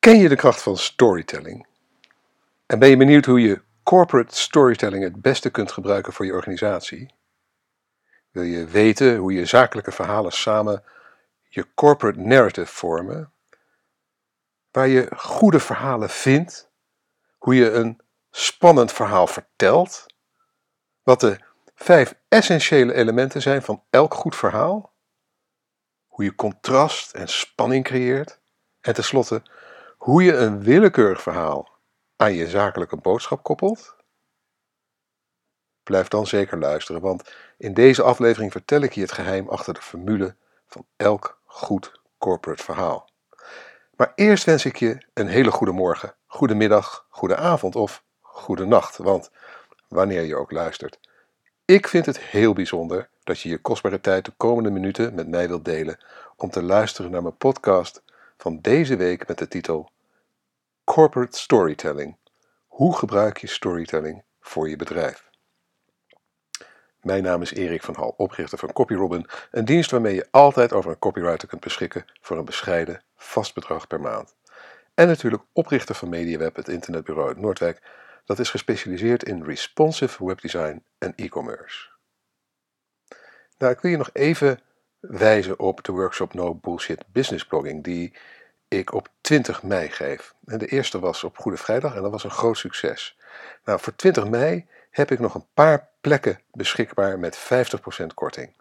Ken je de kracht van storytelling? En ben je benieuwd hoe je corporate storytelling het beste kunt gebruiken voor je organisatie? Wil je weten hoe je zakelijke verhalen samen je corporate narrative vormen? Waar je goede verhalen vindt? Hoe je een spannend verhaal vertelt? Wat de vijf essentiële elementen zijn van elk goed verhaal? Hoe je contrast en spanning creëert? En tenslotte, hoe je een willekeurig verhaal aan je zakelijke boodschap koppelt? Blijf dan zeker luisteren, want in deze aflevering vertel ik je het geheim achter de formule van elk goed corporate verhaal. Maar eerst wens ik je een hele goede morgen, goede middag, goede avond of goede nacht, want wanneer je ook luistert. Ik vind het heel bijzonder dat je je kostbare tijd de komende minuten met mij wilt delen om te luisteren naar mijn podcast van deze week met de titel Corporate Storytelling. Hoe gebruik je storytelling voor je bedrijf? Mijn naam is Erik van Hal, oprichter van CopyRobin, een dienst waarmee je altijd over een copywriter kunt beschikken voor een bescheiden vast bedrag per maand. En natuurlijk oprichter van MediaWeb, het internetbureau uit Noordwijk, dat is gespecialiseerd in responsive webdesign en e-commerce. Nou, ik wil je nog even wijzen op de workshop No Bullshit Business Blogging, die ik op 20 mei geef. De eerste was op Goede Vrijdag en dat was een groot succes. Nou, voor 20 mei heb ik nog een paar plekken beschikbaar met 50% korting.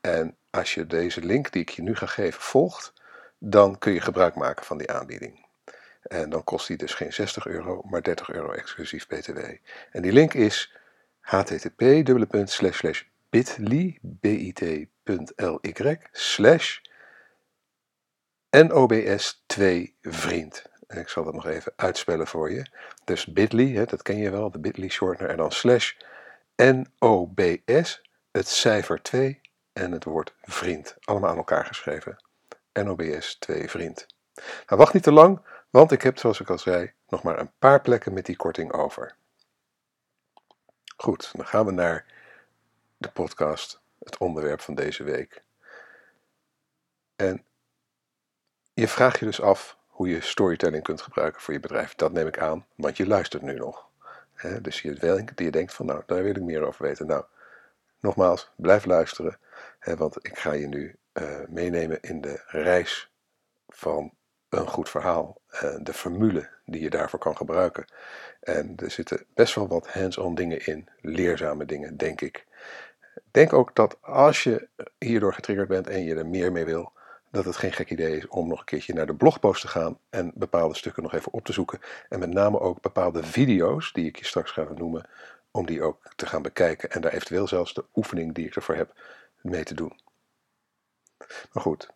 En als je deze link die ik je nu ga geven volgt, dan kun je gebruik maken van die aanbieding. En dan kost die dus geen 60 euro, maar 30 euro exclusief BTW. En die link is http://bit.ly bit.ly slash NOBS 2 vriend. En ik zal dat nog even uitspellen voor je. Dus bit.ly, dat ken je wel, de bit.ly shortener. En dan slash NOBS, het cijfer 2 en het woord vriend. Allemaal aan elkaar geschreven. NOBS 2 vriend. Nou, wacht niet te lang, want ik heb, zoals ik al zei, nog maar een paar plekken met die korting over. Goed, dan gaan we naar de podcast, het onderwerp van deze week. En je vraagt je dus af hoe je storytelling kunt gebruiken voor je bedrijf. Dat neem ik aan, want je luistert nu nog. dus je, denkt van nou, daar wil ik meer over weten. Nou, nogmaals, blijf luisteren, want ik ga je nu uh, meenemen in de reis van een goed verhaal. Uh, de formule die je daarvoor kan gebruiken. En er zitten best wel wat hands-on dingen in, leerzame dingen, denk ik. Denk ook dat als je hierdoor getriggerd bent en je er meer mee wil, dat het geen gek idee is om nog een keertje naar de blogpost te gaan en bepaalde stukken nog even op te zoeken. En met name ook bepaalde video's, die ik je straks ga noemen, om die ook te gaan bekijken. En daar eventueel zelfs de oefening die ik ervoor heb mee te doen. Maar goed,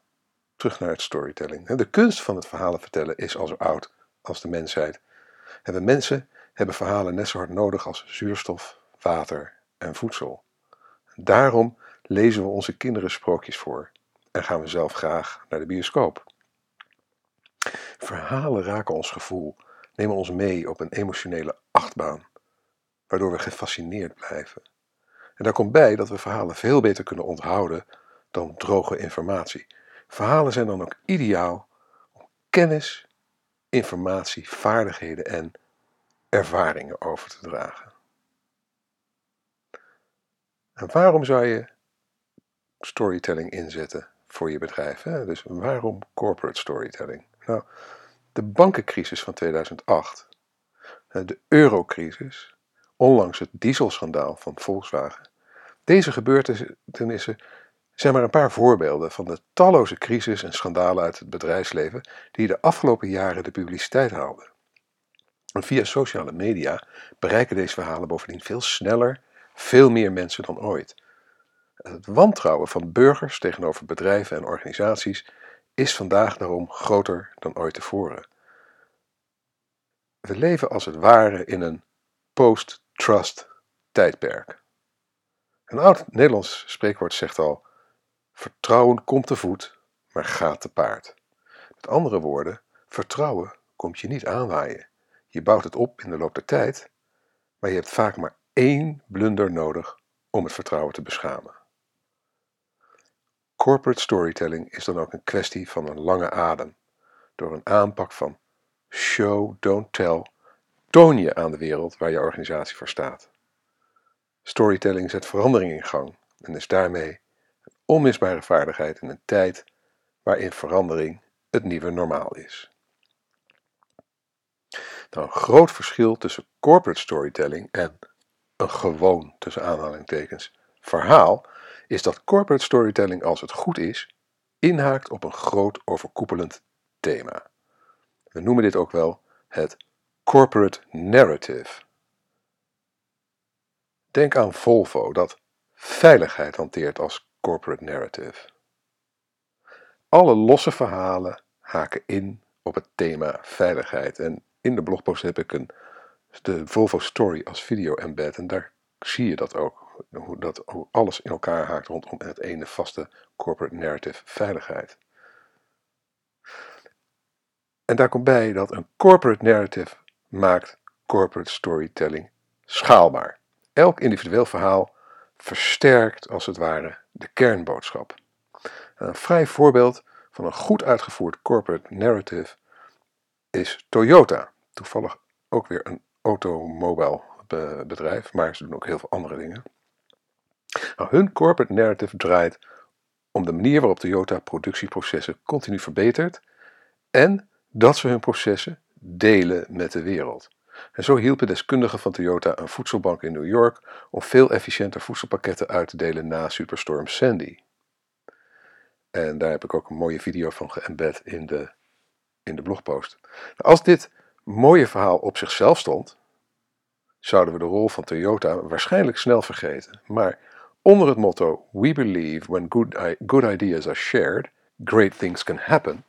terug naar het storytelling. De kunst van het verhalen vertellen is al zo oud als de mensheid. Mensen hebben verhalen net zo hard nodig als zuurstof, water en voedsel. Daarom lezen we onze kinderen sprookjes voor en gaan we zelf graag naar de bioscoop. Verhalen raken ons gevoel, nemen ons mee op een emotionele achtbaan, waardoor we gefascineerd blijven. En daar komt bij dat we verhalen veel beter kunnen onthouden dan droge informatie. Verhalen zijn dan ook ideaal om kennis, informatie, vaardigheden en ervaringen over te dragen. En waarom zou je storytelling inzetten voor je bedrijf. Hè? Dus waarom corporate storytelling? Nou, de bankencrisis van 2008, de eurocrisis, onlangs het dieselschandaal van Volkswagen. Deze gebeurtenissen zijn maar een paar voorbeelden van de talloze crisis en schandalen uit het bedrijfsleven die de afgelopen jaren de publiciteit haalden. En via sociale media bereiken deze verhalen bovendien veel sneller veel meer mensen dan ooit. Het wantrouwen van burgers tegenover bedrijven en organisaties is vandaag daarom groter dan ooit tevoren. We leven als het ware in een post-trust tijdperk. Een oud Nederlands spreekwoord zegt al: vertrouwen komt te voet, maar gaat te paard. Met andere woorden, vertrouwen komt je niet aanwaaien. Je bouwt het op in de loop der tijd, maar je hebt vaak maar één blunder nodig om het vertrouwen te beschamen. Corporate storytelling is dan ook een kwestie van een lange adem, door een aanpak van show, don't tell, toon je aan de wereld waar je organisatie voor staat. Storytelling zet verandering in gang en is daarmee een onmisbare vaardigheid in een tijd waarin verandering het nieuwe normaal is. Nou, een groot verschil tussen corporate storytelling en een gewoon, tussen aanhalingstekens, verhaal is dat corporate storytelling, als het goed is, inhaakt op een groot overkoepelend thema. We noemen dit ook wel het corporate narrative. Denk aan Volvo, dat veiligheid hanteert als corporate narrative. Alle losse verhalen haken in op het thema veiligheid. En in de blogpost heb ik een, de Volvo Story als video embed. En daar zie je dat ook. Hoe, dat, hoe alles in elkaar haakt rondom het ene vaste corporate narrative veiligheid. En daar komt bij dat een corporate narrative maakt corporate storytelling schaalbaar. Elk individueel verhaal versterkt als het ware de kernboodschap. Een vrij voorbeeld van een goed uitgevoerd corporate narrative is Toyota. Toevallig ook weer een automobile bedrijf, maar ze doen ook heel veel andere dingen. Nou, hun corporate narrative draait om de manier waarop Toyota productieprocessen continu verbetert en dat ze hun processen delen met de wereld. En zo hielpen deskundigen van Toyota een voedselbank in New York om veel efficiënter voedselpakketten uit te delen na Superstorm Sandy. En daar heb ik ook een mooie video van geëmbed in de, in de blogpost. Als dit mooie verhaal op zichzelf stond, zouden we de rol van Toyota waarschijnlijk snel vergeten. Maar onder het motto We believe when good, good ideas are shared, great things can happen,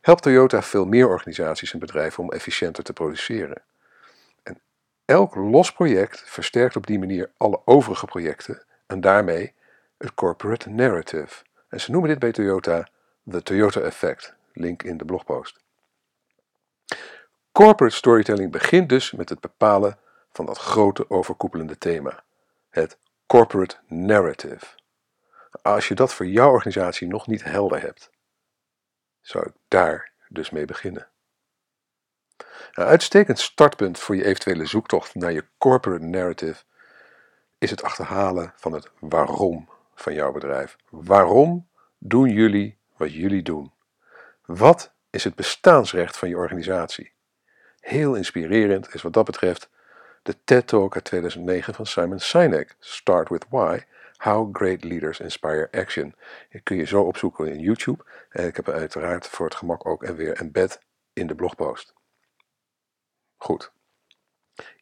helpt Toyota veel meer organisaties en bedrijven om efficiënter te produceren. En elk los project versterkt op die manier alle overige projecten en daarmee het corporate narrative. En ze noemen dit bij Toyota the Toyota Effect. Link in de blogpost. Corporate storytelling begint dus met het bepalen van dat grote overkoepelende thema, het corporate narrative. Als je dat voor jouw organisatie nog niet helder hebt, zou ik daar dus mee beginnen. Een uitstekend startpunt voor je eventuele zoektocht naar je corporate narrative is het achterhalen van het waarom van jouw bedrijf. Waarom doen jullie wat jullie doen? Wat is het bestaansrecht van je organisatie? Heel inspirerend is wat dat betreft de TED Talk uit 2009 van Simon Sinek, Start with Why, How Great Leaders Inspire Action. Die kun je zo opzoeken in YouTube en ik heb uiteraard voor het gemak ook en weer embed in de blogpost. Goed,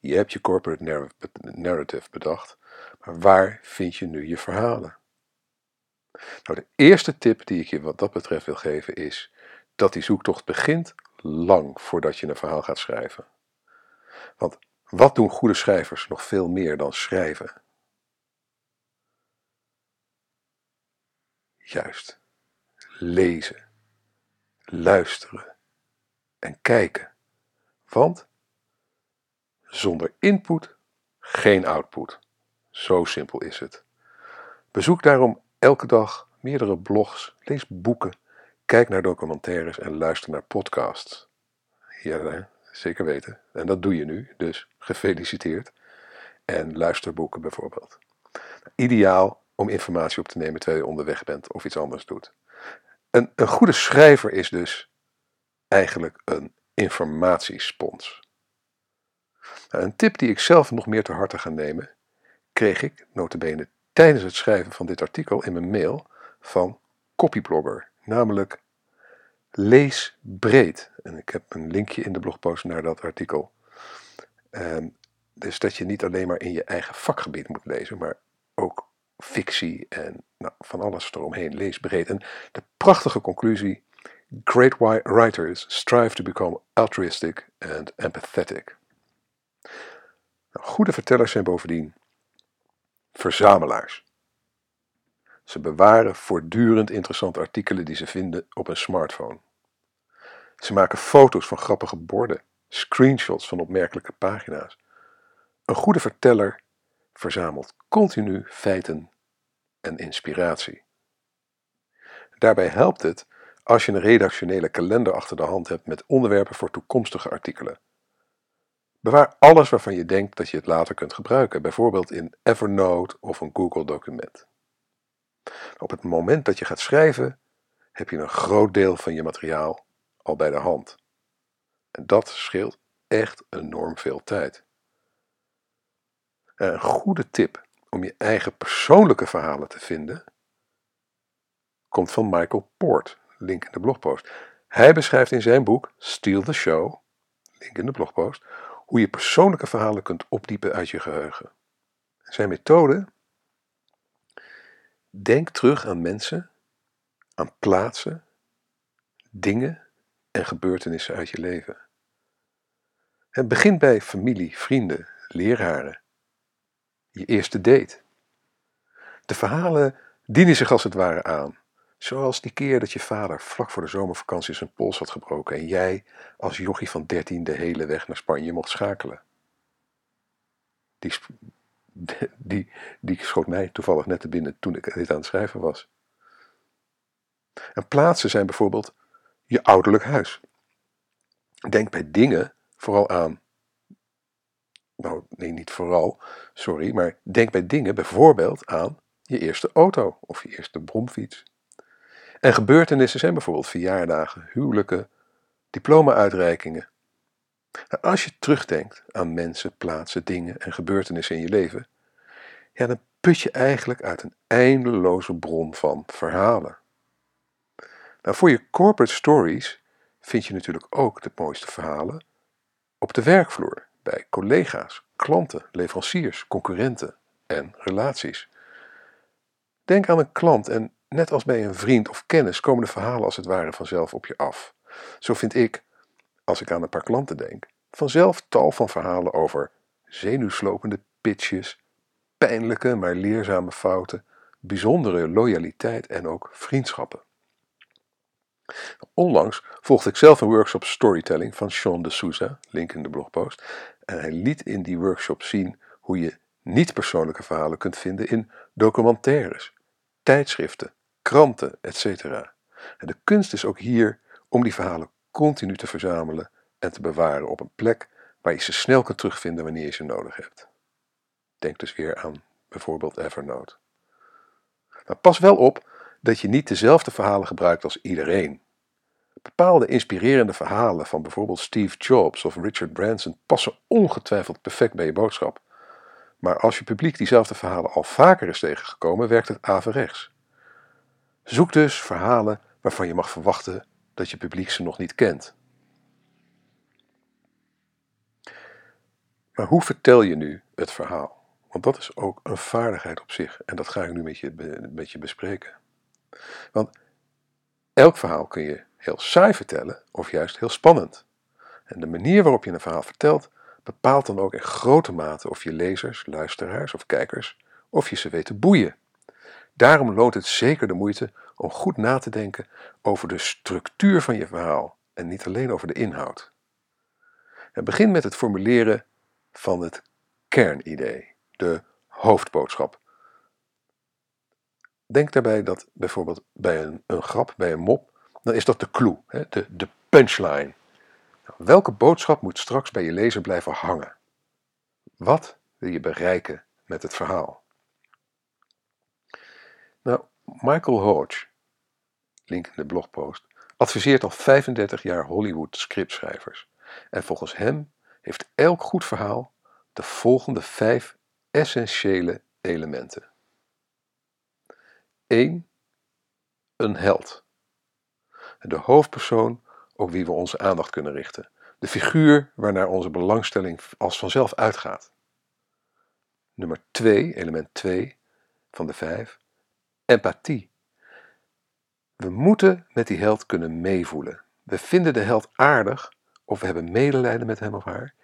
je hebt je corporate narrative bedacht, maar waar vind je nu je verhalen? Nou, de eerste tip die ik je wat dat betreft wil geven is dat die zoektocht begint lang voordat je een verhaal gaat schrijven. Want wat doen goede schrijvers nog veel meer dan schrijven? Juist, lezen, luisteren en kijken. Want zonder input geen output. Zo simpel is het. Bezoek daarom elke dag meerdere blogs, lees boeken, kijk naar documentaires en luister naar podcasts. Ja, zeker weten. En dat doe je nu, dus gefeliciteerd. En luisterboeken bijvoorbeeld. Ideaal om informatie op te nemen terwijl je onderweg bent of iets anders doet. Een, een goede schrijver is dus eigenlijk een informatiespons. Nou, een tip die ik zelf nog meer te harte ga nemen, kreeg ik notabene tijdens het schrijven van dit artikel in mijn mail van Copyblogger, namelijk lees breed. En ik heb een linkje in de blogpost naar dat artikel. Um, dus dat je niet alleen maar in je eigen vakgebied moet lezen, maar ook fictie en nou, van alles eromheen. Lees breed. En de prachtige conclusie: Great writers strive to become altruistic and empathetic. Nou, goede vertellers zijn bovendien verzamelaars. Ze bewaren voortdurend interessante artikelen die ze vinden op een smartphone. Ze maken foto's van grappige borden, screenshots van opmerkelijke pagina's. Een goede verteller verzamelt continu feiten en inspiratie. Daarbij helpt het als je een redactionele kalender achter de hand hebt met onderwerpen voor toekomstige artikelen. Bewaar alles waarvan je denkt dat je het later kunt gebruiken, bijvoorbeeld in Evernote of een Google document. Op het moment dat je gaat schrijven, heb je een groot deel van je materiaal al bij de hand. En dat scheelt echt enorm veel tijd. Een goede tip om je eigen persoonlijke verhalen te vinden, komt van Michael Port, link in de blogpost. Hij beschrijft in zijn boek Steal the Show, link in de blogpost, hoe je persoonlijke verhalen kunt opdiepen uit je geheugen. Zijn methode? Denk terug aan mensen, aan plaatsen, dingen en gebeurtenissen uit je leven. Het begint bij familie, vrienden, leraren, je eerste date. De verhalen dienen zich als het ware aan. Zoals die keer dat je vader vlak voor de zomervakantie zijn pols had gebroken en jij als jochie van dertien de hele weg naar Spanje mocht schakelen. Die, die, die schoot mij toevallig net te binnen toen ik dit aan het schrijven was. En plaatsen zijn bijvoorbeeld je ouderlijk huis. Denk bij dingen vooral aan. Nou, nee, niet vooral, sorry, maar denk bij dingen bijvoorbeeld aan je eerste auto of je eerste bromfiets. En gebeurtenissen zijn bijvoorbeeld verjaardagen, huwelijken, diploma-uitreikingen. Als je terugdenkt aan mensen, plaatsen, dingen en gebeurtenissen in je leven, ja, dan put je eigenlijk uit een eindeloze bron van verhalen. Nou, voor je corporate stories vind je natuurlijk ook de mooiste verhalen op de werkvloer, bij collega's, klanten, leveranciers, concurrenten en relaties. Denk aan een klant en net als bij een vriend of kennis komen de verhalen als het ware vanzelf op je af. Zo vind ik, als ik aan een paar klanten denk, vanzelf tal van verhalen over zenuwslopende pitches, pijnlijke maar leerzame fouten, bijzondere loyaliteit en ook vriendschappen. Onlangs volgde ik zelf een workshop storytelling van Sean de Souza, link in de blogpost, en hij liet in die workshop zien hoe je niet-persoonlijke verhalen kunt vinden in documentaires, tijdschriften, kranten, etc. De kunst is ook hier om die verhalen continu te verzamelen en te bewaren op een plek waar je ze snel kunt terugvinden wanneer je ze nodig hebt. Denk dus weer aan bijvoorbeeld Evernote. Maar pas wel op dat je niet dezelfde verhalen gebruikt als iedereen. Bepaalde inspirerende verhalen van bijvoorbeeld Steve Jobs of Richard Branson passen ongetwijfeld perfect bij je boodschap. Maar als je publiek diezelfde verhalen al vaker is tegengekomen, werkt het averechts. Zoek dus verhalen waarvan je mag verwachten dat je publiek ze nog niet kent. Maar hoe vertel je nu het verhaal? Want dat is ook een vaardigheid op zich en dat ga ik nu met je, met je bespreken. Want elk verhaal kun je heel saai vertellen of juist heel spannend. En de manier waarop je een verhaal vertelt bepaalt dan ook in grote mate of je lezers, luisteraars of kijkers, of je ze weet te boeien. Daarom loont het zeker de moeite om goed na te denken over de structuur van je verhaal en niet alleen over de inhoud. Het begint met het formuleren van het kernidee, de hoofdboodschap. Denk daarbij dat bijvoorbeeld bij een, een grap, bij een mop, dan is dat de clue, de, de punchline. Nou, welke boodschap moet straks bij je lezer blijven hangen? Wat wil je bereiken met het verhaal? Nou, Michael Hodge, link in de blogpost, adviseert al 35 jaar Hollywood scriptschrijvers. En volgens hem heeft elk goed verhaal de volgende vijf essentiële elementen. 1. Een held. De hoofdpersoon op wie we onze aandacht kunnen richten. De figuur waarnaar onze belangstelling als vanzelf uitgaat. Nummer 2, element 2 van de 5, empathie. We moeten met die held kunnen meevoelen. We vinden de held aardig of we hebben medelijden met hem of haar.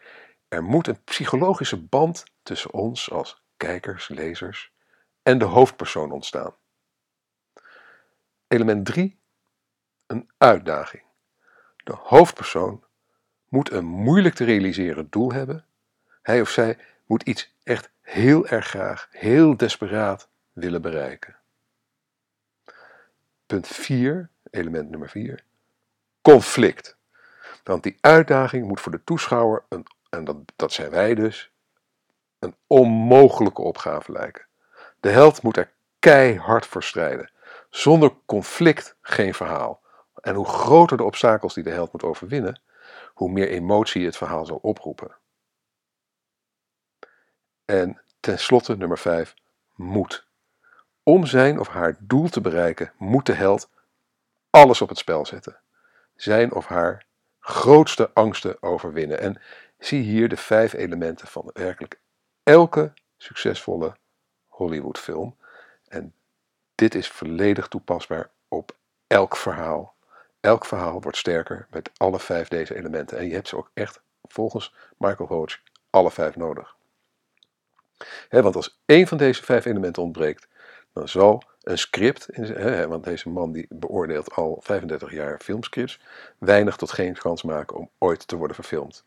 Er moet een psychologische band tussen ons als kijkers, lezers en de hoofdpersoon ontstaan. Element 3. Een uitdaging. De hoofdpersoon moet een moeilijk te realiseren doel hebben. Hij of zij moet iets echt heel erg graag, heel desperaat willen bereiken. Punt 4, element nummer 4, conflict. Want die uitdaging moet voor de toeschouwer, een, en dat, dat zijn wij dus, een onmogelijke opgave lijken. De held moet er keihard voor strijden. Zonder conflict geen verhaal. En hoe groter de obstakels die de held moet overwinnen, hoe meer emotie het verhaal zal oproepen. En tenslotte nummer 5, moed. Om zijn of haar doel te bereiken, moet de held alles op het spel zetten. Zijn of haar grootste angsten overwinnen. En zie hier de vijf elementen van werkelijk elke succesvolle Hollywoodfilm. En dit is volledig toepasbaar op elk verhaal. Elk verhaal wordt sterker met alle vijf deze elementen. En je hebt ze ook echt, volgens Michael Hodge, alle vijf nodig. want als één van deze vijf elementen ontbreekt, dan zal een script, want deze man die beoordeelt al 35 jaar filmscripts, weinig tot geen kans maken om ooit te worden verfilmd.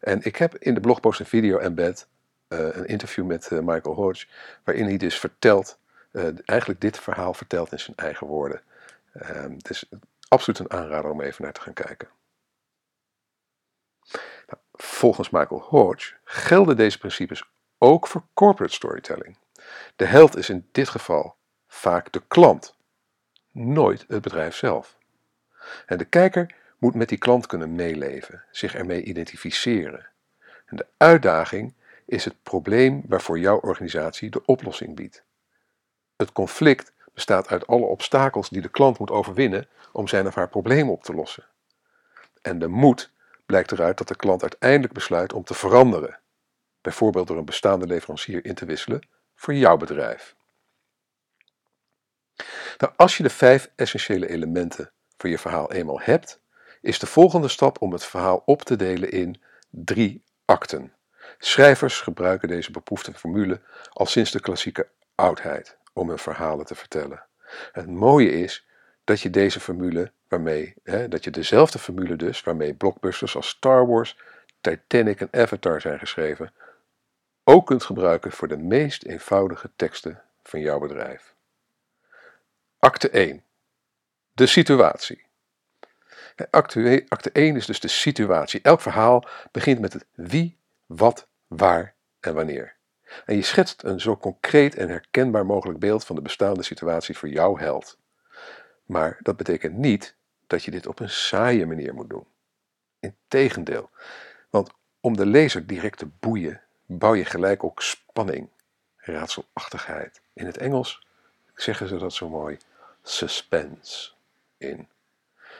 En ik heb in de blogpost een video embed, uh, een interview met uh, Michael Hodge, waarin hij dus vertelt, uh, eigenlijk dit verhaal vertelt in zijn eigen woorden. Ehm, het is absoluut een aanrader om even naar te gaan kijken. Nou, volgens Michael Hodge gelden deze principes ook voor corporate storytelling. De held is in dit geval vaak de klant, nooit het bedrijf zelf. En de kijker moet met die klant kunnen meeleven, zich ermee identificeren. En de uitdaging is het probleem waarvoor jouw organisatie de oplossing biedt. Het conflict bestaat uit alle obstakels die de klant moet overwinnen om zijn of haar probleem op te lossen. En de moed blijkt eruit dat de klant uiteindelijk besluit om te veranderen, bijvoorbeeld door een bestaande leverancier in te wisselen voor jouw bedrijf. Nou, als je de vijf essentiële elementen van je verhaal eenmaal hebt, is de volgende stap om het verhaal op te delen in drie acten. Schrijvers gebruiken deze beproefde formule al sinds de klassieke oudheid om hun verhalen te vertellen. Het mooie is dat je deze formule waarmee, hè, dat je dezelfde formule dus, waarmee blockbusters als Star Wars, Titanic en Avatar zijn geschreven, ook kunt gebruiken voor de meest eenvoudige teksten van jouw bedrijf. Acte 1. De situatie. Acte, acte 1 is dus de situatie. Elk verhaal begint met het wie, wat, waar en wanneer. En je schetst een zo concreet en herkenbaar mogelijk beeld van de bestaande situatie voor jouw held. Maar dat betekent niet dat je dit op een saaie manier moet doen. Integendeel, want om de lezer direct te boeien, bouw je gelijk ook spanning, raadselachtigheid. In het Engels zeggen ze dat zo mooi, suspense in.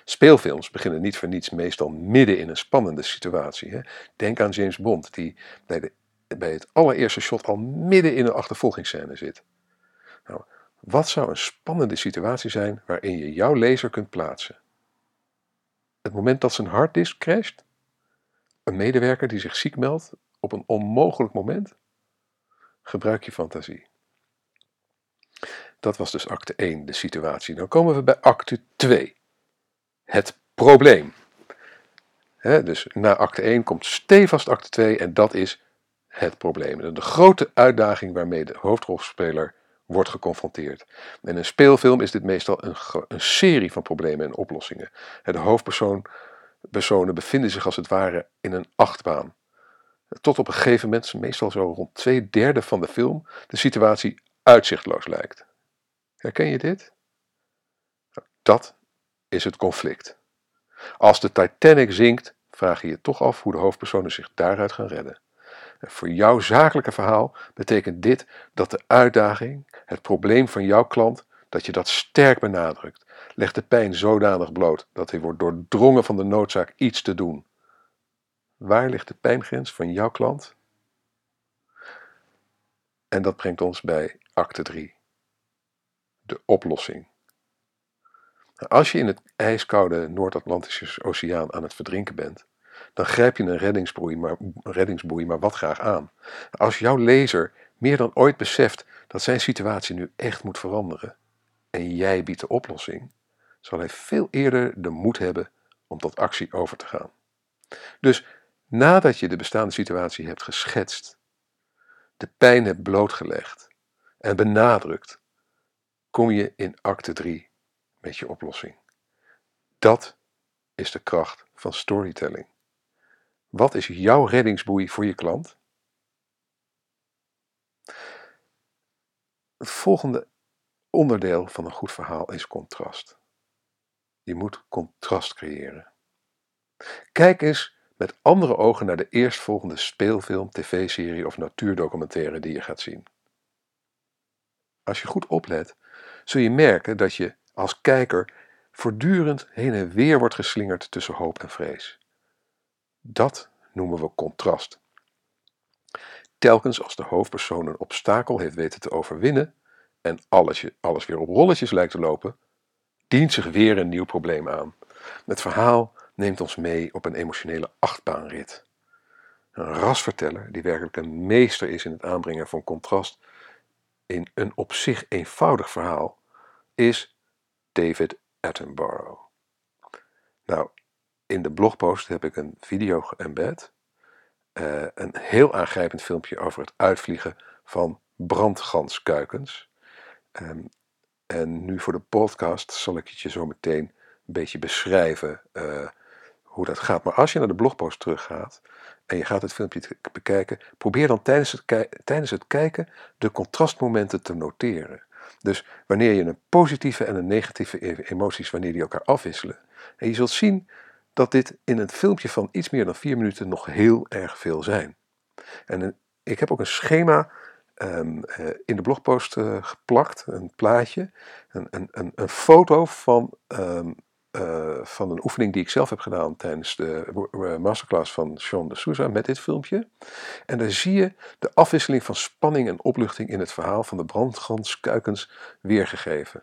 Speelfilms beginnen niet voor niets meestal midden in een spannende situatie. Hè? Denk aan James Bond, die bij, de, bij het allereerste shot al midden in een achtervolgingsscène zit. Nou, wat zou een spannende situatie zijn waarin je jouw lezer kunt plaatsen? Het moment dat zijn harddisk crasht? Een medewerker die zich ziek meldt op een onmogelijk moment? Gebruik je fantasie. Dat was dus acte 1, de situatie. Dan komen we bij acte 2, het probleem. dus na acte 1 komt stevast acte 2 en dat is het probleem. De grote uitdaging waarmee de hoofdrolspeler wordt geconfronteerd. In een speelfilm is dit meestal een, een serie van problemen en oplossingen. De hoofdpersonen bevinden zich als het ware in een achtbaan. Tot op een gegeven moment, meestal zo rond twee derde van de film, de situatie uitzichtloos lijkt. Herken je dit? Nou, dat is het conflict. Als de Titanic zinkt, vraag je je toch af hoe de hoofdpersonen zich daaruit gaan redden. En voor jouw zakelijke verhaal betekent dit dat de uitdaging, het probleem van jouw klant, dat je dat sterk benadrukt. Leg de pijn zodanig bloot dat hij wordt doordrongen van de noodzaak iets te doen. Waar ligt de pijngrens van jouw klant? En dat brengt ons bij acte 3 de oplossing. Als je in het ijskoude Noord-Atlantische Oceaan aan het verdrinken bent, dan grijp je een reddingsboei, maar, reddingsboei maar wat graag aan. Als jouw lezer meer dan ooit beseft dat zijn situatie nu echt moet veranderen en jij biedt de oplossing, zal hij veel eerder de moed hebben om tot actie over te gaan. Dus nadat je de bestaande situatie hebt geschetst, de pijn hebt blootgelegd en benadrukt kom je in acte 3 met je oplossing. Dat is de kracht van storytelling. Wat is jouw reddingsboei voor je klant? Het volgende onderdeel van een goed verhaal is contrast. Je moet contrast creëren. Kijk eens met andere ogen naar de eerstvolgende speelfilm, tv-serie of natuurdocumentaire die je gaat zien. Als je goed oplet, zul je merken dat je als kijker voortdurend heen en weer wordt geslingerd tussen hoop en vrees. Dat noemen we contrast. Telkens als de hoofdpersoon een obstakel heeft weten te overwinnen en alles, alles weer op rolletjes lijkt te lopen, dient zich weer een nieuw probleem aan. Het verhaal neemt ons mee op een emotionele achtbaanrit. Een rasverteller die werkelijk een meester is in het aanbrengen van contrast in een op zich eenvoudig verhaal is David Attenborough. Nou, in de blogpost heb ik een video geëmbed. Uh, een heel aangrijpend filmpje over het uitvliegen van brandganskuikens. Um, en nu voor de podcast zal ik het je zo meteen een beetje beschrijven uh, dat gaat. Maar als je naar de blogpost teruggaat en je gaat het filmpje bekijken, probeer dan tijdens het, tijdens het kijken de contrastmomenten te noteren. Dus wanneer je een positieve en een negatieve e-, emoties, wanneer die elkaar afwisselen. En je zult zien dat dit in een filmpje van iets meer dan vier minuten nog heel erg veel zijn. En ik heb ook een schema um, uh, in de blogpost uh, geplakt, een plaatje, een, een, een, foto van um, uh, van een oefening die ik zelf heb gedaan tijdens de masterclass van Sean de Souza met dit filmpje. En daar zie je de afwisseling van spanning en opluchting in het verhaal van de brandganskuikens weergegeven.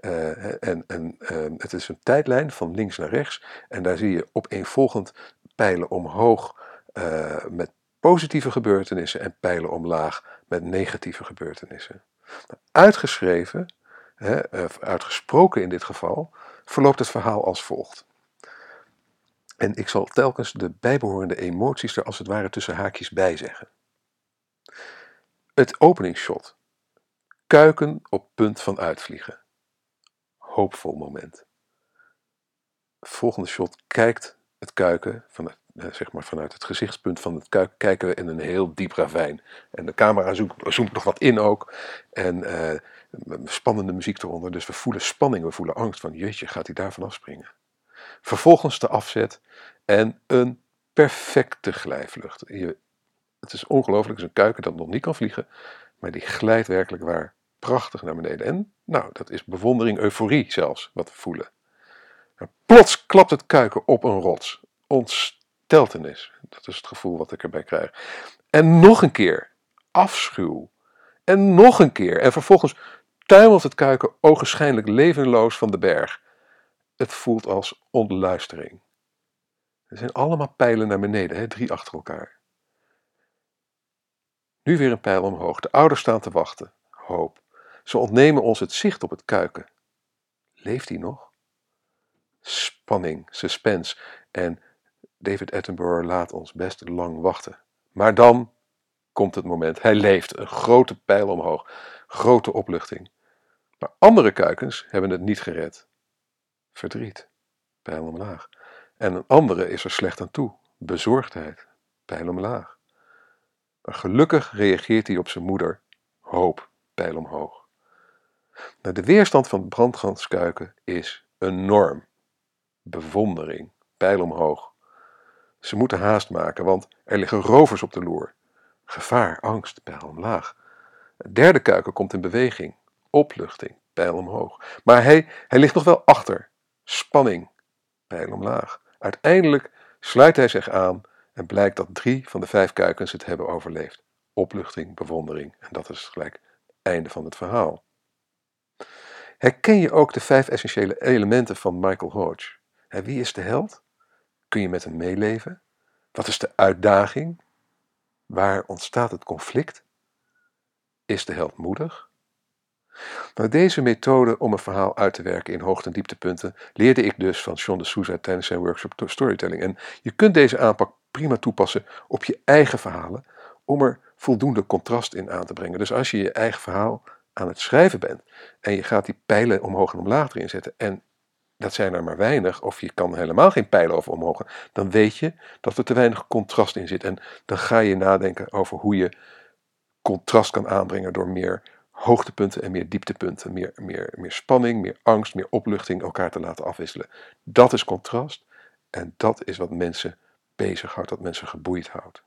Uh, en en uh, het is een tijdlijn van links naar rechts en daar zie je opeenvolgend pijlen omhoog met positieve gebeurtenissen en pijlen omlaag met negatieve gebeurtenissen. Uitgeschreven, hè, uitgesproken in dit geval, verloopt het verhaal als volgt. En ik zal telkens de bijbehorende emoties er als het ware tussen haakjes bij zeggen. Het openingsshot. Kuiken op punt van uitvliegen. Hoopvol moment. Volgende shot kijkt het kuiken van eh, zeg maar vanuit het gezichtspunt van het kuiken kijken we in een heel diep ravijn. En de camera zoomt, nog wat in ook. En uh, spannende muziek eronder. Dus we voelen spanning, we voelen angst van jeetje, gaat hij daar vanaf springen? Vervolgens de afzet en een perfecte glijvlucht. Je, het is ongelooflijk, het is een kuiken dat nog niet kan vliegen, maar die glijdt werkelijk waar prachtig naar beneden. En nou, dat is bewondering, euforie zelfs, wat we voelen. En plots klapt het kuiken op een rots. Ontsteltenis, dat is het gevoel wat ik erbij krijg. En nog een keer, afschuw. En nog een keer. En vervolgens tuimelt het kuiken ogenschijnlijk levenloos van de berg. Het voelt als ontluistering. Er zijn allemaal pijlen naar beneden, hè? drie achter elkaar. Nu weer een pijl omhoog. De ouders staan te wachten. Hoop. Ze ontnemen ons het zicht op het kuiken. Leeft hij nog? Spanning, suspense. En David Attenborough laat ons best lang wachten. Maar dan komt het moment. Hij leeft. Een grote pijl omhoog. Grote opluchting. Maar andere kuikens hebben het niet gered. Verdriet. Pijl omlaag. En een andere is er slecht aan toe. Bezorgdheid. Pijl omlaag. Maar gelukkig reageert hij op zijn moeder. Hoop. Pijl omhoog. Nou, de weerstand van brandganskuiken is enorm. Bewondering. Pijl omhoog. Ze moeten haast maken, want er liggen rovers op de loer. Gevaar, angst, pijl omlaag. Het derde kuiken komt in beweging. Opluchting, pijl omhoog. Maar hij, hij ligt nog wel achter. Spanning, pijl omlaag. Uiteindelijk sluit hij zich aan en blijkt dat drie van de vijf kuikens het hebben overleefd. Opluchting, bewondering. En dat is gelijk het einde van het verhaal. Herken je ook de vijf essentiële elementen van Michael Hodge? Wie is de held? Kun je met hem meeleven? Wat is de uitdaging? Waar ontstaat het conflict? Is de held moedig? Nou, deze methode om een verhaal uit te werken in hoogte- en dieptepunten leerde ik dus van Sean de Souza tijdens zijn workshop Storytelling. En je kunt deze aanpak prima toepassen op je eigen verhalen om er voldoende contrast in aan te brengen. Dus als je je eigen verhaal aan het schrijven bent en je gaat die pijlen omhoog en omlaag erin zetten en dat zijn er maar weinig, of je kan helemaal geen pijlen over omhoog, dan weet je dat er te weinig contrast in zit. En dan ga je nadenken over hoe je contrast kan aanbrengen door meer hoogtepunten en meer dieptepunten, meer, meer, meer spanning, meer angst, meer opluchting elkaar te laten afwisselen. Dat is contrast en dat is wat mensen bezighoudt, wat mensen geboeid houdt.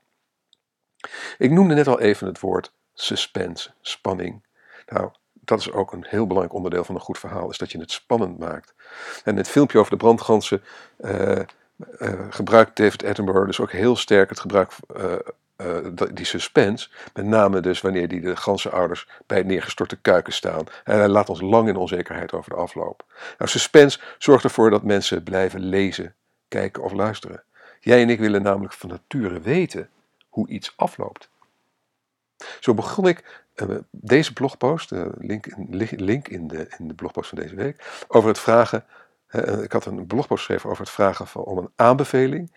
Ik noemde net al even het woord suspense, spanning. Nou, dat is ook een heel belangrijk onderdeel van een goed verhaal, is dat je het spannend maakt. En het filmpje over de brandgansen uh, uh, gebruikt David Attenborough dus ook heel sterk het gebruik, uh, die suspense, met name dus wanneer die de gansenouders bij het neergestorte kuiken staan. En hij laat ons lang in onzekerheid over de afloop. Nou, suspense zorgt ervoor dat mensen blijven lezen, kijken of luisteren. Jij en ik willen namelijk van nature weten hoe iets afloopt. Zo begon ik uh, deze blogpost, uh, link, in, link in, de, in de blogpost van deze week, over het vragen. Ik had een blogpost geschreven over het vragen van, om een aanbeveling.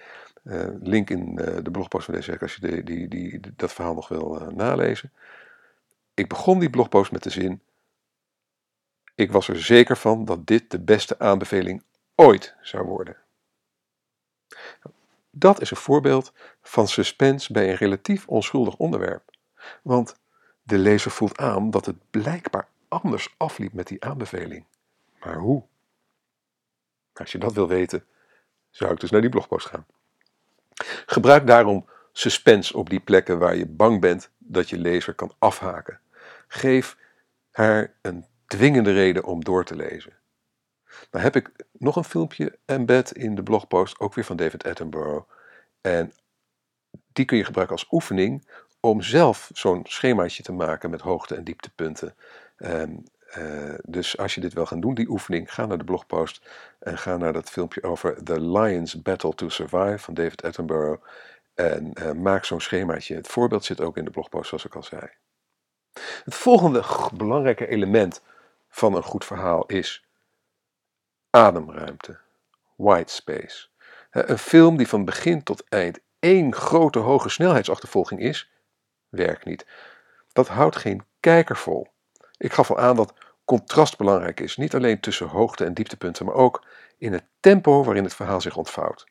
Link in de blogpost van deze week als je die, die, die, dat verhaal nog wil nalezen. Ik begon die blogpost met de zin. Ik was er zeker van dat dit de beste aanbeveling ooit zou worden. Dat is een voorbeeld van suspense bij een relatief onschuldig onderwerp. Want de lezer voelt aan dat het blijkbaar anders afliep met die aanbeveling. Maar hoe? Als je dat wil weten, zou ik dus naar die blogpost gaan. Gebruik daarom suspense op die plekken waar je bang bent dat je lezer kan afhaken. Geef haar een dwingende reden om door te lezen. Nou heb ik nog een filmpje embed in de blogpost, ook weer van David Attenborough. En die kun je gebruiken als oefening om zelf zo'n schemaatje te maken met hoogte- en dieptepunten. Um, uh, dus als je dit wil gaan doen, die oefening, ga naar de blogpost en ga naar dat filmpje over The Lions Battle to Survive van David Attenborough. En uh, maak zo'n schemaatje. Het voorbeeld zit ook in de blogpost, zoals ik al zei. Het volgende belangrijke element van een goed verhaal is ademruimte, white space. Een film die van begin tot eind één grote hoge snelheidsachtervolging is, werkt niet. Dat houdt geen kijker vol. Ik gaf al aan dat contrast belangrijk is, niet alleen tussen hoogte- en dieptepunten, maar ook in het tempo waarin het verhaal zich ontvouwt.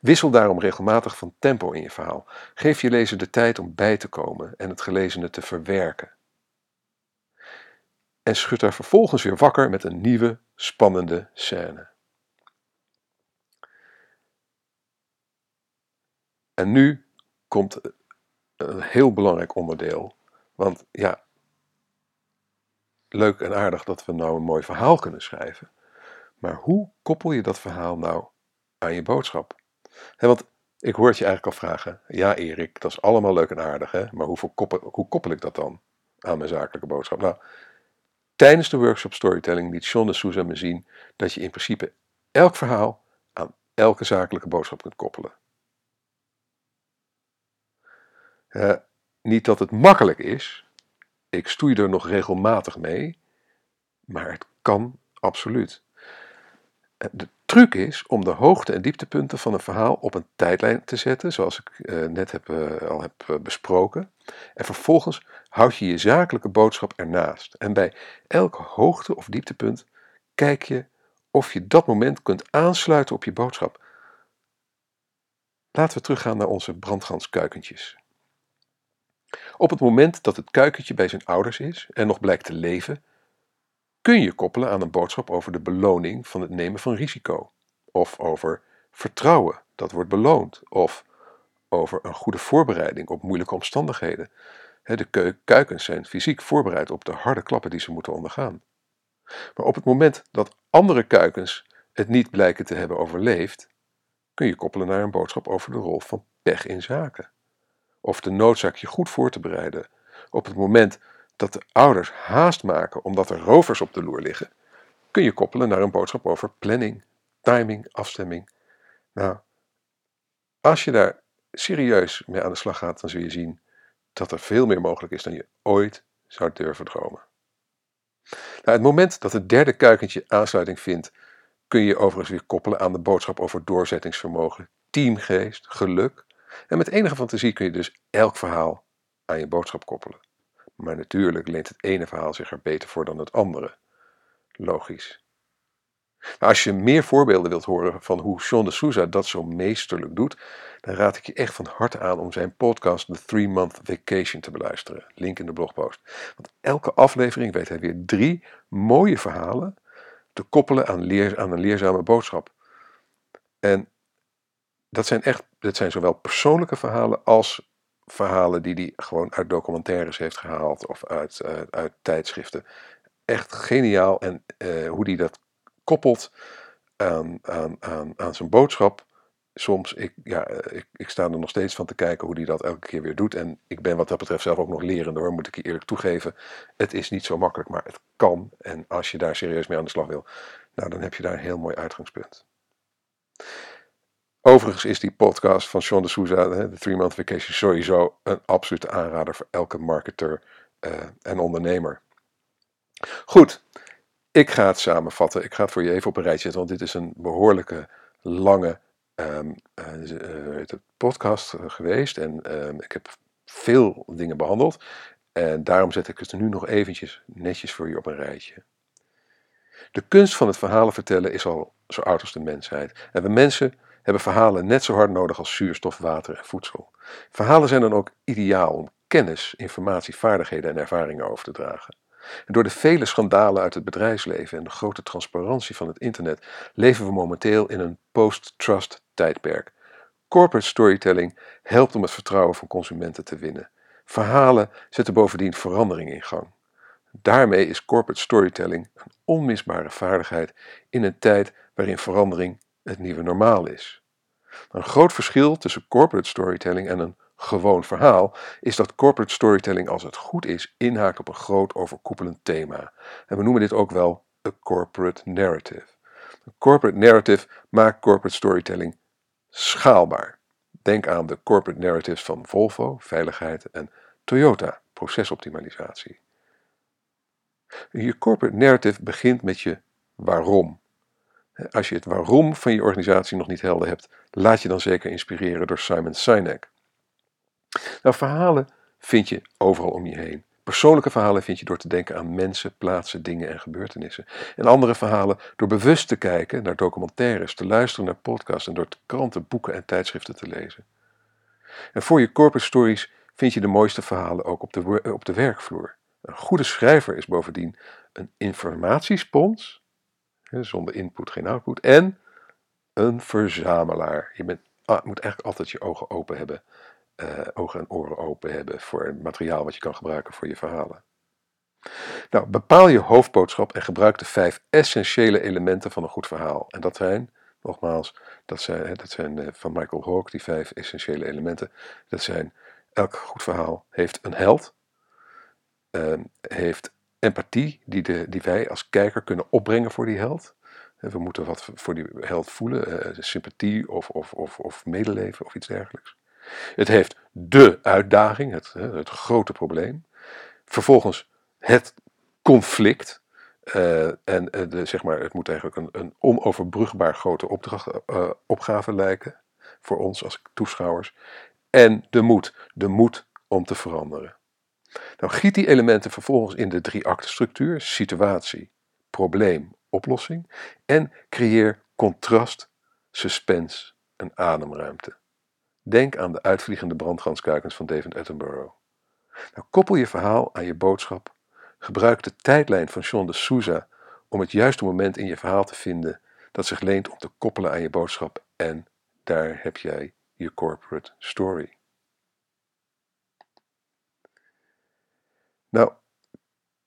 Wissel daarom regelmatig van tempo in je verhaal. Geef je lezer de tijd om bij te komen en het gelezene te verwerken. En schud er vervolgens weer wakker met een nieuwe, spannende scène. En nu komt een heel belangrijk onderdeel. Want ja, leuk en aardig dat we nou een mooi verhaal kunnen schrijven. Maar hoe koppel je dat verhaal nou aan je boodschap? want ik hoor het je eigenlijk al vragen. Ja, Erik, dat is allemaal leuk en aardig, hè? maar hoe koppel, ik dat dan aan mijn zakelijke boodschap? Nou, tijdens de workshop Storytelling liet John de Souza me zien dat je in principe elk verhaal aan elke zakelijke boodschap kunt koppelen. Niet dat het makkelijk is. Ik stoei er nog regelmatig mee. Maar het kan absoluut. Eh, de truc is om de hoogte- en dieptepunten van een verhaal op een tijdlijn te zetten, zoals ik uh, net heb, uh, al heb besproken. En vervolgens houd je je zakelijke boodschap ernaast. En bij elk hoogte- of dieptepunt kijk je of je dat moment kunt aansluiten op je boodschap. Laten we teruggaan naar onze brandganskuikentjes. Op het moment dat het kuikentje bij zijn ouders is en nog blijkt te leven, kun je koppelen aan een boodschap over de beloning van het nemen van risico, of over vertrouwen dat wordt beloond, of over een goede voorbereiding op moeilijke omstandigheden. De kuikens zijn fysiek voorbereid op de harde klappen die ze moeten ondergaan. Maar op het moment dat andere kuikens het niet blijken te hebben overleefd, kun je koppelen naar een boodschap over de rol van pech in zaken of de noodzaak je goed voor te bereiden op het moment dat de ouders haast maken omdat er rovers op de loer liggen, kun je koppelen naar een boodschap over planning, timing, afstemming. Nou, als je daar serieus mee aan de slag gaat, dan zul je zien dat er veel meer mogelijk is dan je ooit zou durven dromen. Nou, het moment dat het derde kuikentje aansluiting vindt, kun je overigens weer koppelen aan de boodschap over doorzettingsvermogen, teamgeest, geluk en met enige fantasie kun je dus elk verhaal aan je boodschap koppelen. Maar natuurlijk leent het ene verhaal zich er beter voor dan het andere. Logisch. Als je meer voorbeelden wilt horen van hoe Sean de Souza dat zo meesterlijk doet, dan raad ik je echt van harte aan om zijn podcast The Three Month Vacation te beluisteren. Link in de blogpost. Want elke aflevering weet hij weer drie mooie verhalen te koppelen aan, aan een leerzame boodschap. En dat zijn echt, dat zijn zowel persoonlijke verhalen als verhalen die hij gewoon uit documentaires heeft gehaald of uit, uh, uit tijdschriften. Echt geniaal en uh, hoe hij dat koppelt aan, aan, aan, aan zijn boodschap. Soms, ik, ja, ik, ik sta er nog steeds van te kijken hoe hij dat elke keer weer doet. En ik ben wat dat betreft zelf ook nog lerende hoor, moet ik je eerlijk toegeven. Het is niet zo makkelijk, maar het kan. En als je daar serieus mee aan de slag wil, nou, dan heb je daar een heel mooi uitgangspunt. Overigens is die podcast van Sean de Souza, de Three Month Vacation, sowieso een absolute aanrader voor elke marketeur uh, en ondernemer. Goed, ik ga het samenvatten. Ik ga het voor je even op een rijtje zetten, want dit is een behoorlijke lange um, uh, podcast geweest. En um, ik heb veel dingen behandeld. En daarom zet ik het nu nog eventjes netjes voor je op een rijtje. De kunst van het verhalen vertellen is al zo oud als de mensheid. En we mensen hebben verhalen net zo hard nodig als zuurstof, water en voedsel. Verhalen zijn dan ook ideaal om kennis, informatie, vaardigheden en ervaringen over te dragen. En door de vele schandalen uit het bedrijfsleven en de grote transparantie van het internet leven we momenteel in een post-trust tijdperk. Corporate storytelling helpt om het vertrouwen van consumenten te winnen. Verhalen zetten bovendien verandering in gang. Daarmee is corporate storytelling een onmisbare vaardigheid in een tijd waarin verandering het nieuwe normaal is. Een groot verschil tussen corporate storytelling en een gewoon verhaal is dat corporate storytelling, als het goed is, inhaakt op een groot overkoepelend thema. En we noemen dit ook wel een corporate narrative. Een corporate narrative maakt corporate storytelling schaalbaar. Denk aan de corporate narratives van Volvo, veiligheid, en Toyota, procesoptimalisatie. Je corporate narrative begint met je waarom. Als je het waarom van je organisatie nog niet helder hebt, laat je dan zeker inspireren door Simon Sinek. Nou, verhalen vind je overal om je heen. Persoonlijke verhalen vind je door te denken aan mensen, plaatsen, dingen en gebeurtenissen. En andere verhalen door bewust te kijken naar documentaires, te luisteren naar podcasts en door kranten, boeken en tijdschriften te lezen. En voor je corporate stories vind je de mooiste verhalen ook op de, op de werkvloer. Een goede schrijver is bovendien een informatiespons, zonder input geen output, en een verzamelaar. Je ah, moet eigenlijk altijd je ogen open hebben uh, ogen en oren open hebben voor het materiaal wat je kan gebruiken voor je verhalen. Nou, bepaal je hoofdboodschap en gebruik de vijf essentiële elementen van een goed verhaal. En dat zijn, nogmaals, dat zijn, dat zijn eh, van Michael Hawke, die vijf essentiële elementen. Dat zijn, elk goed verhaal heeft een held, uh, heeft empathie die, de, die wij als kijker kunnen opbrengen voor die held. We moeten wat voor die held voelen, uh, sympathie of, of, of, of medeleven of iets dergelijks. Het heeft de uitdaging, het, het grote probleem. Vervolgens het conflict. Uh, en de, zeg maar, het moet eigenlijk een, een onoverbrugbaar grote opdracht, opgave lijken voor ons als toeschouwers. En de moed, de moed om te veranderen. Nou, giet die elementen vervolgens in de drie structuur, situatie, probleem, oplossing. En creëer contrast, suspense en ademruimte. Denk aan de uitvliegende brandganskuikens van David Attenborough. Nou, koppel je verhaal aan je boodschap. Gebruik de tijdlijn van Sean de Souza om het juiste moment in je verhaal te vinden dat zich leent om te koppelen aan je boodschap. En daar heb jij je corporate story. Nou,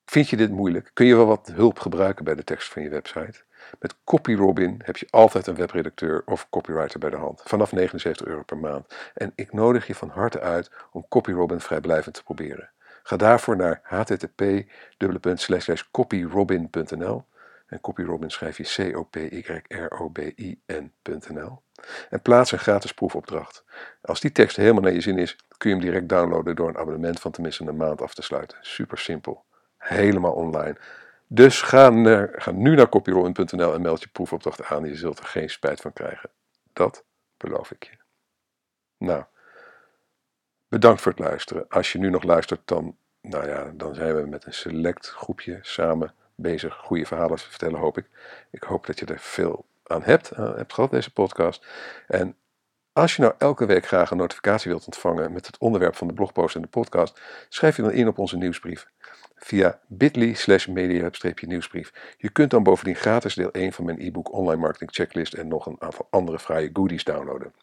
vind je dit moeilijk? Kun je wel wat hulp gebruiken bij de tekst van je website? Met CopyRobin heb je altijd een webredacteur of copywriter bij de hand, vanaf 79 euro per maand. En ik nodig je van harte uit om CopyRobin vrijblijvend te proberen. Ga daarvoor naar http://copyrobin.nl en CopyRobin schrijf je C-O-P-Y-R-O-B-I-N.nl en plaats een gratis proefopdracht. Als die tekst helemaal naar je zin is, kun je hem direct downloaden door een abonnement van tenminste een maand af te sluiten. Super simpel. Helemaal online. Dus ga, naar, ga nu naar copyrolling.nl en meld je proefopdracht aan. Je zult er geen spijt van krijgen. Dat beloof ik je. Nou, bedankt voor het luisteren. Als je nu nog luistert, dan, nou ja, dan zijn we met een select groepje samen bezig goede verhalen te vertellen, hoop ik. Ik hoop dat je er veel aan hebt, uh, hebt gehad, deze podcast. En als je nou elke week graag een notificatie wilt ontvangen met het onderwerp van de blogpost en de podcast, schrijf je dan in op onze nieuwsbrief via bit.ly slash nieuwsbrief Je kunt dan bovendien gratis deel 1 van mijn e-book Online Marketing Checklist en nog een aantal andere fraaie goodies downloaden.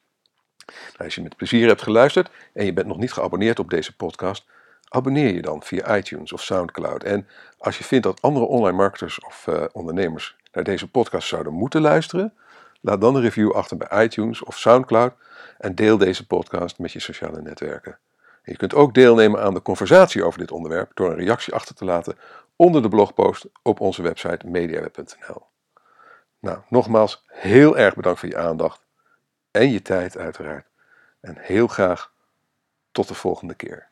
Nou, als je met plezier hebt geluisterd en je bent nog niet geabonneerd op deze podcast, abonneer je dan via iTunes of SoundCloud. En als je vindt dat andere online marketers of uh, ondernemers naar deze podcast zouden moeten luisteren, laat dan een review achter bij iTunes of SoundCloud en deel deze podcast met je sociale netwerken. je kunt ook deelnemen aan de conversatie over dit onderwerp door een reactie achter te laten onder de blogpost op onze website mediaweb.nl. Nou, nogmaals heel erg bedankt voor je aandacht en je tijd uiteraard. En heel graag tot de volgende keer.